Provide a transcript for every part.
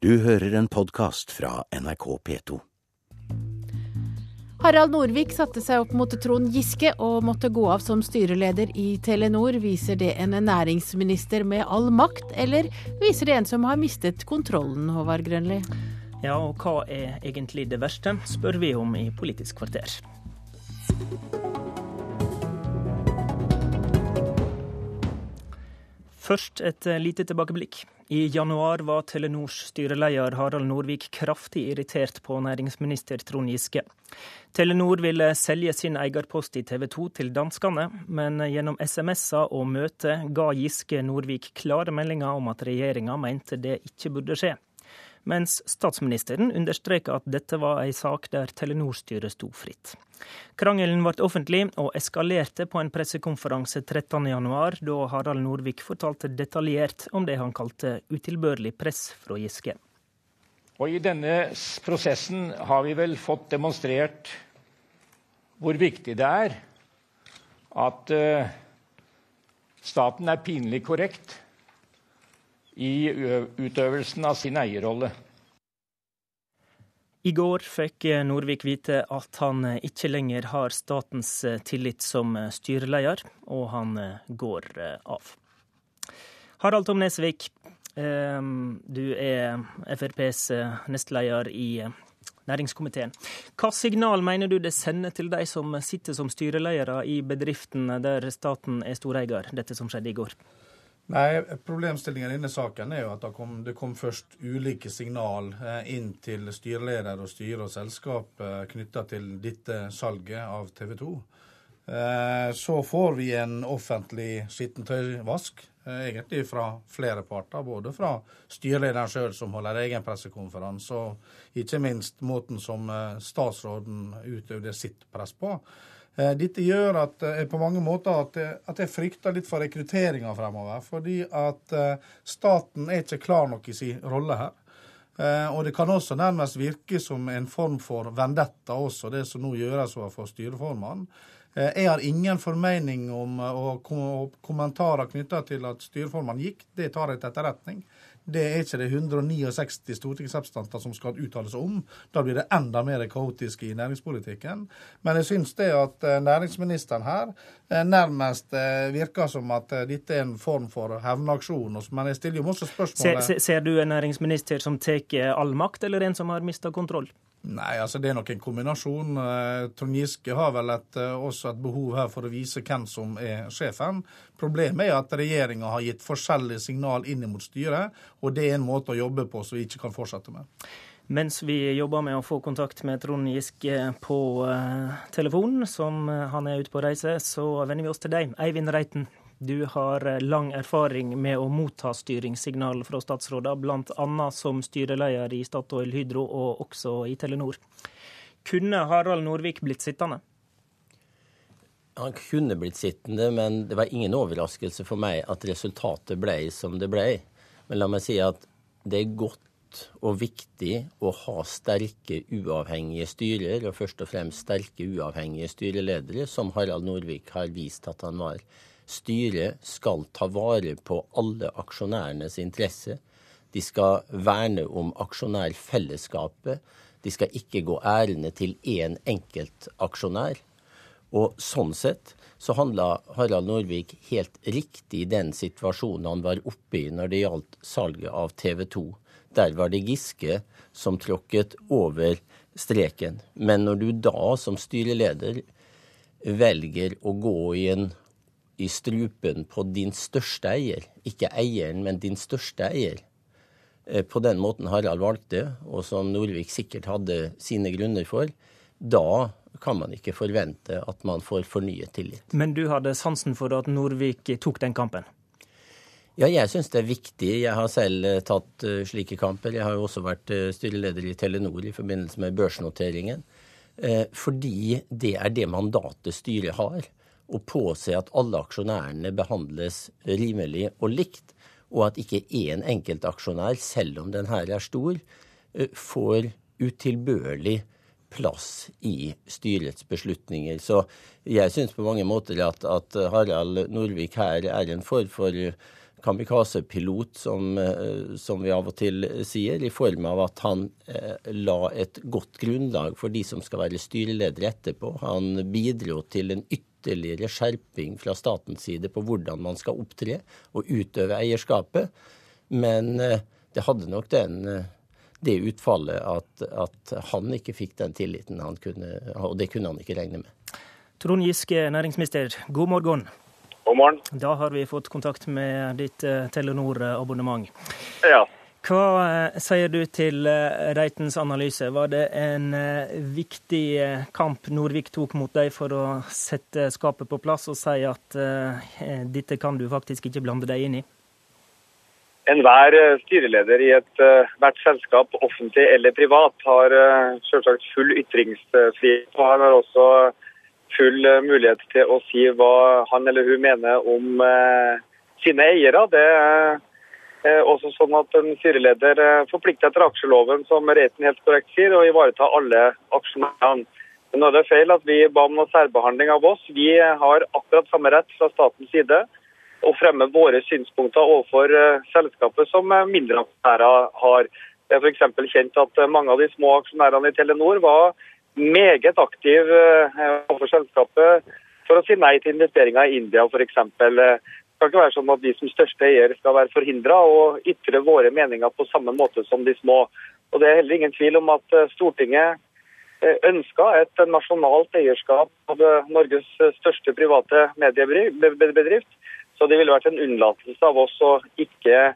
Du hører en podkast fra NRK P2. Harald Norvik satte seg opp mot Trond Giske og måtte gå av som styreleder i Telenor. Viser det en næringsminister med all makt, eller viser det en som har mistet kontrollen, Håvard Grønli? Ja, og hva er egentlig det verste, spør vi om i Politisk kvarter. Først et lite tilbakeblikk. I januar var Telenors styreleder Harald Norvik kraftig irritert på næringsminister Trond Giske. Telenor ville selge sin eierpost i TV 2 til danskene, men gjennom SMS-er og møte ga Giske Norvik klare meldinger om at regjeringa mente det ikke burde skje mens statsministeren understreka at dette var ei sak der Telenor-styret sto fritt. Krangelen ble offentlig og eskalerte på en pressekonferanse 13.1, da Harald Norvik fortalte detaljert om det han kalte utilbørlig press fra Giske. Og I denne prosessen har vi vel fått demonstrert hvor viktig det er at uh, staten er pinlig korrekt i utøvelsen av sin eierrolle. I går fikk Norvik vite at han ikke lenger har statens tillit som styreleder, og han går av. Harald Tom Nesvik, du er FrPs nestleder i næringskomiteen. Hva signal mener du det sender til de som sitter som styreledere i bedriften der staten er storeier, dette som skjedde i går? Nei, Problemstillingen i denne saken er jo at det kom, det kom først ulike signal eh, inn til styreleder og styre og selskap eh, knytta til dette salget av TV 2. Eh, så får vi en offentlig skittentøyvask, egentlig fra flere parter. Både fra styrelederen sjøl, som holder egen pressekonferanse, og ikke minst måten som statsråden utøvde sitt press på. Eh, dette gjør at jeg eh, på mange måter at at jeg frykter litt for rekrutteringa fremover. Fordi at eh, staten er ikke klar nok i sin rolle her. Og det kan også nærmest virke som en form for vendetta også, det som nå gjøres overfor styreformannen. Jeg har ingen formening om og kommentarer knytta til at styreformannen gikk. Det tar jeg til etterretning. Det er ikke det 169 stortingsrepresentanter som skal uttale seg om. Da blir det enda mer kaotisk i næringspolitikken. Men jeg syns det at eh, næringsministeren her eh, nærmest eh, virker som at dette er en form for hevnaksjon. Men jeg stiller jo også spørsmålet ser, ser du en næringsminister som tar all makt, eller en som har mista kontroll? Nei, altså det er nok en kombinasjon. Eh, Trond Giske har vel et, eh, også et behov her for å vise hvem som er sjefen. Problemet er at regjeringa har gitt forskjellige signal inn mot styret, og det er en måte å jobbe på som vi ikke kan fortsette med. Mens vi jobber med å få kontakt med Trond Giske på telefonen, telefon, som han er ute på reise, så vender vi oss til deg, Eivind Reiten. Du har eh, lang erfaring med å motta styringssignal fra statsråder, bl.a. som styreleder i Statoil Hydro og også i Telenor. Kunne Harald Norvik blitt sittende? Han kunne blitt sittende, men det var ingen overraskelse for meg at resultatet ble som det ble. Men la meg si at det er godt og viktig å ha sterke, uavhengige styrer, og først og fremst sterke, uavhengige styreledere, som Harald Norvik har vist at han var. Styret skal ta vare på alle aksjonærenes interesse. De skal verne om aksjonærfellesskapet. De skal ikke gå ærende til én enkelt aksjonær. Og sånn sett så handla Harald Norvik helt riktig i den situasjonen han var oppe i når det gjaldt salget av TV 2. Der var det Giske som tråkket over streken. Men når du da som styreleder velger å gå i en i strupen på din største eier, ikke eieren, men din største eier. Eh, på den måten Harald valgte, og som Norvik sikkert hadde sine grunner for, da kan man ikke forvente at man får fornyet tillit. Men du hadde sansen for at Norvik tok den kampen? Ja, jeg syns det er viktig. Jeg har selv eh, tatt uh, slike kamper. Jeg har jo også vært styreleder i Telenor i forbindelse med børsnoteringen. Fordi det er det mandatet styret har å påse at alle aksjonærene behandles rimelig og likt, og at ikke én enkelt aksjonær, selv om den her er stor, eh, får utilbørlig plass i styrets beslutninger. Så jeg syns på mange måter at, at, Harald Norvik her er en form for kamikaze-pilot, som, eh, som, vi av og til sier, i form av at han eh, la et godt grunnlag for de som skal være styreledere etterpå. Han bidro til en ytterligere skjerping fra statens side på hvordan man skal opptre og utøve eierskapet. Men eh, det hadde nok den, det utfallet at, at han ikke fikk den tilliten han kunne, og det kunne han ikke regne med. Trond Giske, næringsminister, god morgen. God morgen. Da har vi fått kontakt med ditt uh, Telenor-abonnement. Ja. Hva uh, sier du til uh, Reitens analyse? Var det en viktig kamp Norvik tok mot deg for å sette skapet på plass og si at dette kan du faktisk ikke blande deg inn i? Enhver styreleder i ethvert selskap, offentlig eller privat, har selvsagt full ytringsfrihet. og Han har også full eh, mulighet til å si hva han eller hun mener om eh, sine eiere. Det også sånn at en styreleder forplikter etter aksjeloven, som Reiten helt korrekt sier, å ivareta alle aksjonærene. Nå er det feil at vi ba om noe særbehandling av oss. Vi har akkurat samme rett fra statens side å fremme våre synspunkter overfor selskapet som mindre aksjonærer har. Det er f.eks. kjent at mange av de små aksjonærene i Telenor var meget aktiv eh, overfor selskapet for å si nei til investeringer i India f.eks. Skal ikke være sånn at vi som største eier skal være forhindra å ytre våre meninger på samme måte som de små. Og Det er heller ingen tvil om at eh, Stortinget eh, ønska et nasjonalt eierskap av Norges største private mediebedrift. Så det ville vært en unnlatelse av oss å ikke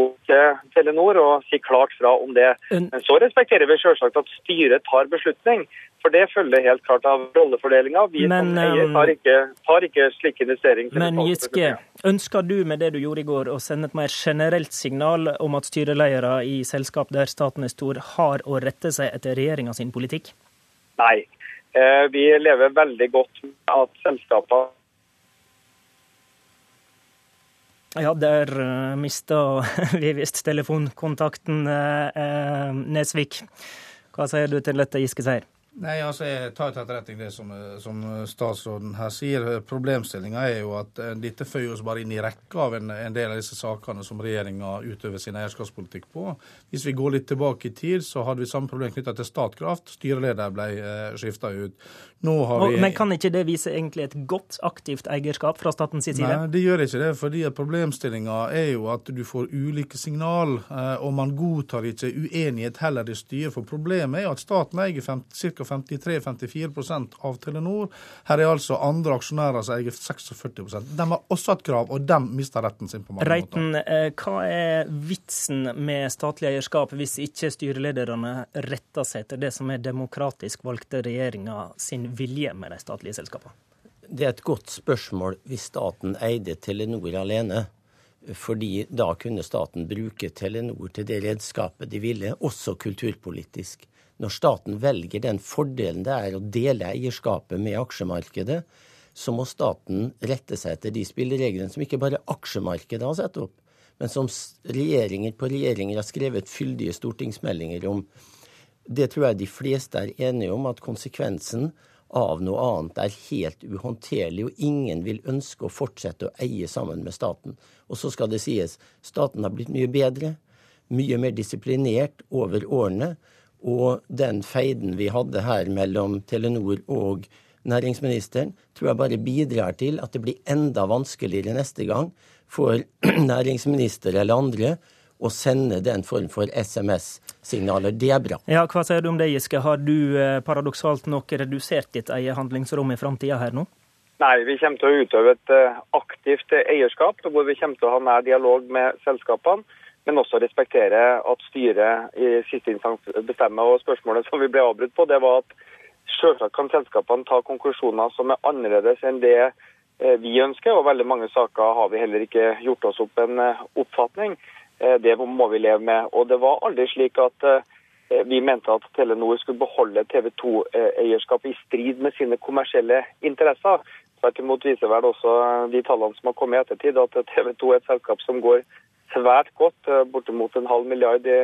gå til Telenor og si klart fra om det. Men så respekterer vi selvsagt at styret tar beslutning. For det følger helt klart av rollefordelinga. Vi men, som eier tar ikke, tar ikke slik investering. Men Giske, ønsker du med det du gjorde i går å sende et mer generelt signal om at styreledere i selskap der staten er stor, har å rette seg etter regjeringa sin politikk? Nei. Eh, vi lever veldig godt med at selskapene Ja, der uh, mista vi visst telefonkontakten, uh, Nesvik. Hva sier du til dette Giske sier? Nei, altså Jeg tar til etterretning det som, som, statsråden her sier. Problemstillinga er jo at dette føyer oss bare inn i rekka av en, en del av disse sakene som regjeringa utøver sin eierskapspolitikk på. Hvis vi går litt tilbake i tid, så hadde vi samme problem knytta til Statkraft. Styreleder ble eh, skifta ut. Nå har vi... Men kan ikke det vise egentlig et godt, aktivt eierskap fra statens side? Nei, det gjør ikke det. fordi Problemstillinga er jo at du får ulike signal, eh, og man godtar ikke uenighet heller i styret. For problemet er at staten eier ca ca. 53-54% av Telenor. Her er altså andre aksjonærer som eier 46% De har også hatt krav, og de mister retten sin på mange Reiten, måter. Eh, hva er vitsen med statlig eierskap hvis ikke styrelederne retter seg etter det som er demokratisk valgte regjeringa sin vilje med de statlige selskapene? Det er et godt spørsmål hvis staten eide Telenor alene. Fordi da kunne staten bruke Telenor til det redskapet de ville, også kulturpolitisk. Når staten velger den fordelen det er å dele eierskapet med aksjemarkedet, så må staten rette seg etter de spillereglene som ikke bare aksjemarkedet har satt opp, men som regjeringer på regjeringer har skrevet fyldige stortingsmeldinger om. Det tror jeg de fleste er enige om, at konsekvensen av noe annet er helt uhåndterlig, og ingen vil ønske å fortsette å eie sammen med staten. Og så skal det sies, staten har blitt mye bedre, mye mer disiplinert over årene. Og den feiden vi hadde her mellom Telenor og næringsministeren, tror jeg bare bidrar til at det blir enda vanskeligere neste gang for næringsminister eller andre å sende den form for SMS-signaler. Det er bra. Ja, Hva sier du om det, Giske? Har du eh, paradoksalt nok redusert ditt eget handlingsrom i framtida her nå? Nei, vi kommer til å utøve et eh, aktivt eierskap, hvor vi kommer til å ha nær dialog med selskapene men også respektere at styret i siste instans bestemmer. Og Spørsmålet som vi ble avbrutt på, det var at selvsagt kan selskapene ta konklusjoner som er annerledes enn det eh, vi ønsker. Og veldig mange saker har vi heller ikke gjort oss opp en oppfatning. Eh, det må vi leve med. Og det var aldri slik at vi mente at Telenor skulle beholde TV 2-eierskapet i strid med sine kommersielle interesser. Tvert imot viser vel også de tallene som har kommet i ettertid, at TV 2 er et selskap som går svært godt, eh, bortimot en halv milliard i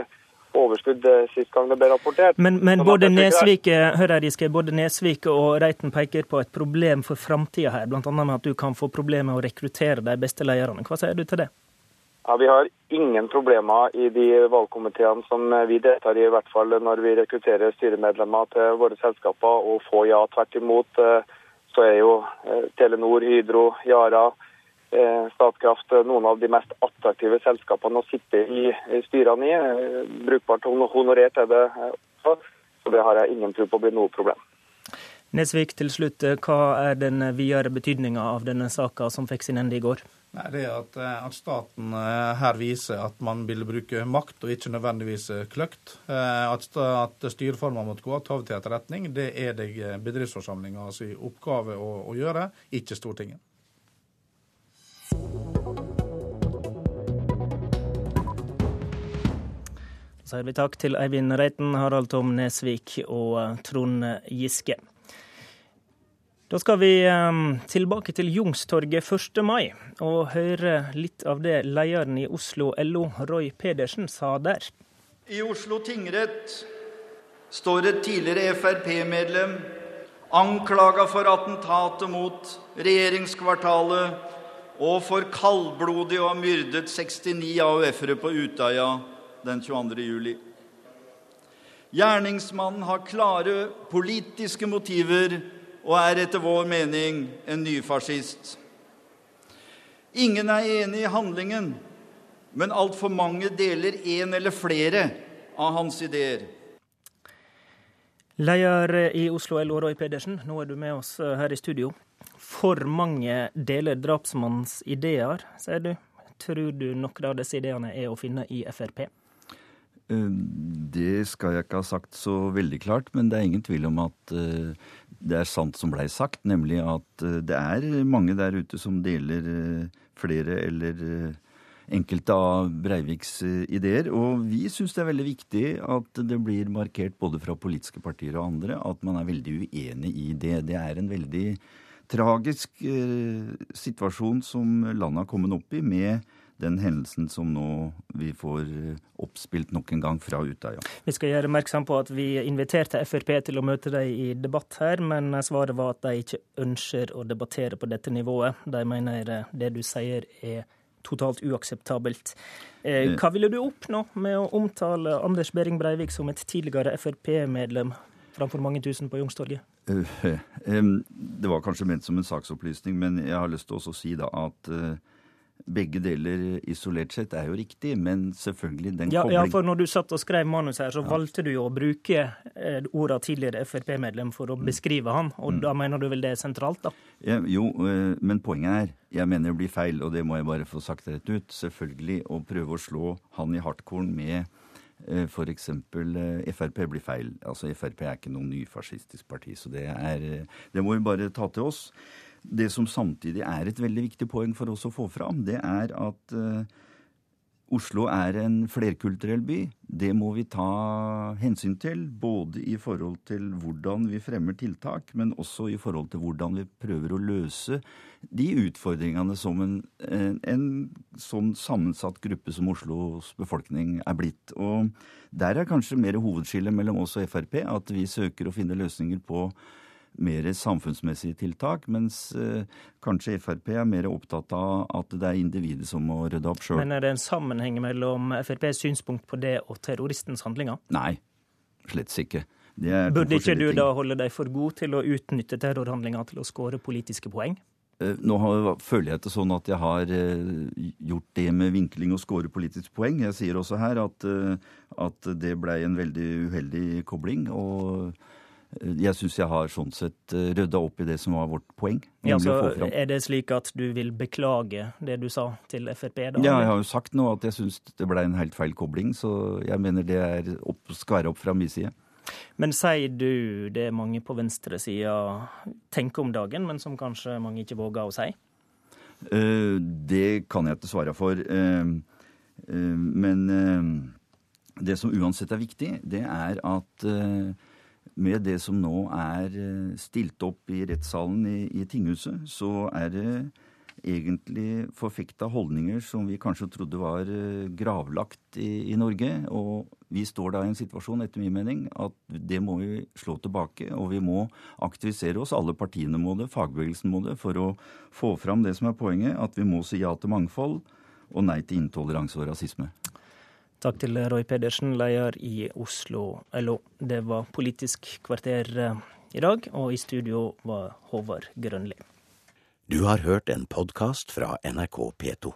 overskudd eh, sist gang det ble rapportert. Men, men både, Nesvik, Giske, både Nesvik og Reiten peker på et problem for framtida her, bl.a. med at du kan få problemer med å rekruttere de beste lederne. Hva sier du til det? Ja, Vi har ingen problemer i de valgkomiteene som vi deltar i, i hvert fall når vi rekrutterer styremedlemmer til våre selskaper, og få ja. Tvert imot eh, så er jo eh, Telenor, Hydro, Yara, eh, Statkraft noen av de mest attraktive selskapene å sitte i styrene i. Brukbart honorert er det også, så det har jeg ingen tro på blir noe problem. Nesvik, til slutt, hva er den videre betydninga av denne saka som fikk sin ende i går? Nei, det er at, eh, at, staten eh, her viser at man vil bruke makt, og ikke nødvendigvis eh, kløkt. At, at styreformer måtte gå av, til etterretning, det er det bedriftsforsamlinga sin oppgave å, å gjøre, ikke Stortinget. Så sier vi takk til Eivind Reiten, Harald Tom Nesvik og Trond Giske. Da skal vi um, tilbake til Jungstorget 1. mai og høre litt av det lederen i Oslo LO, Roy Pedersen, sa der. I Oslo tingrett står et tidligere Frp-medlem anklaga for attentatet mot regjeringskvartalet og for kaldblodig å ha myrdet 69 AUF-ere på Utøya den 22. juli. Gjerningsmannen har klare politiske motiver og er etter vår mening en nyfascist. Ingen er enig i handlingen, men altfor mange deler en eller flere av hans ideer. Leder i Oslo LO, Roy Pedersen, nå er du med oss eh, her i studio. For mange deler drapsmannens ideer, sier du. Tror du noen av disse ideene er å finne i Frp? Eh, det skal jeg ikke ha sagt så veldig klart, men det er ingen tvil om at eh, det er sant som blei sagt, nemlig at eh, det er mange der ute som deler flere eller enkelte av Breiviks ideer. Og vi syns det er veldig viktig at det blir markert både fra politiske partier og andre at man er veldig uenig i det. Det er en veldig tragisk situasjon som landet har kommet opp i med den hendelsen som nå vi får eh, oppspilt nok en gang fra Utøya. Vi skal gjøre oppmerksom på at vi inviterte Frp til å møte dem i debatt her, men svaret var at de ikke ønsker å debattere på dette nivået. De mener det du sier er totalt uakseptabelt. Eh, eh. Hva ville du oppnå med å omtale Anders Behring Breivik som et tidligere Frp-medlem framfor mange tusen på Youngstorget? Det var kanskje ment som en saksopplysning, men jeg har lyst til å si da at begge deler isolert sett er jo riktig, men selvfølgelig den ja, kobling... Ja, for når du satt og skrev manus her, så ja. valgte du jo å bruke eh, orda tidligere Frp-medlem for å mm. beskrive han, og mm. da mener du vel det er sentralt, da? Ja, jo, eh, men poenget er, jeg mener det blir feil, og det må jeg bare få sagt rett ut, selvfølgelig å prøve å slå han i hardkorn med eh, F.eks. Frp blir feil. Altså Frp er ikke noe nyfascistisk parti, så det, er, det må vi bare ta til oss. Det som samtidig er et veldig viktig poeng for oss å få fram, det er at eh, Oslo er en flerkulturell by. Det må vi ta hensyn til, både i forhold til hvordan vi fremmer tiltak, men også i forhold til hvordan vi prøver å løse de utfordringene som en, en, en sånn sammensatt gruppe som Oslos befolkning er blitt. Og der er kanskje mer hovedskillet mellom oss og Frp, at vi søker å finne løsninger på mer samfunnsmessige tiltak, mens eh, kanskje Frp er mer opptatt av at det er individet som må rydde opp sjøl. Men er det en sammenheng mellom FrPs synspunkt på det og terroristens handlinger? Nei, slett ikke. Burde ikke du ting. da holde deg for god til å utnytte terrorhandlinger til å skåre politiske poeng? Eh, nå føler jeg det sånn at jeg har eh, gjort det med vinkling og skåre politisk poeng. Jeg sier også her at, at det blei en veldig uheldig kobling. og jeg syns jeg har sånn sett eh, rydda opp i det som var vårt poeng. Ja, så Er det slik at du vil beklage det du sa til Frp? da? Ja, jeg har jo sagt nå at jeg syns det ble en helt feil kobling, så jeg mener det er opp, skal være opp fra min side. Men sier du det mange på venstresida tenker om dagen, men som kanskje mange ikke våger å si? Uh, det kan jeg ikke svare for. Uh, uh, men det som uansett er viktig, det er at med det som nå er eh, stilt opp i rettssalen i, i tinghuset, så er det egentlig forfekta holdninger som vi kanskje trodde var eh, gravlagt i, i, Norge. Og vi står da i en situasjon, etter min mening, at det må vi slå tilbake. Og vi må aktivisere oss, alle partiene må det, fagbevegelsen må det, for å få fram det som er poenget, at vi må si ja til mangfold. og nei til intoleranse og rasisme. Takk til Roy Pedersen, leder i Oslo LO. Det var Politisk kvarter eh, i dag, og i studio var Håvard Grønli. Du har hørt en podkast fra NRK P2.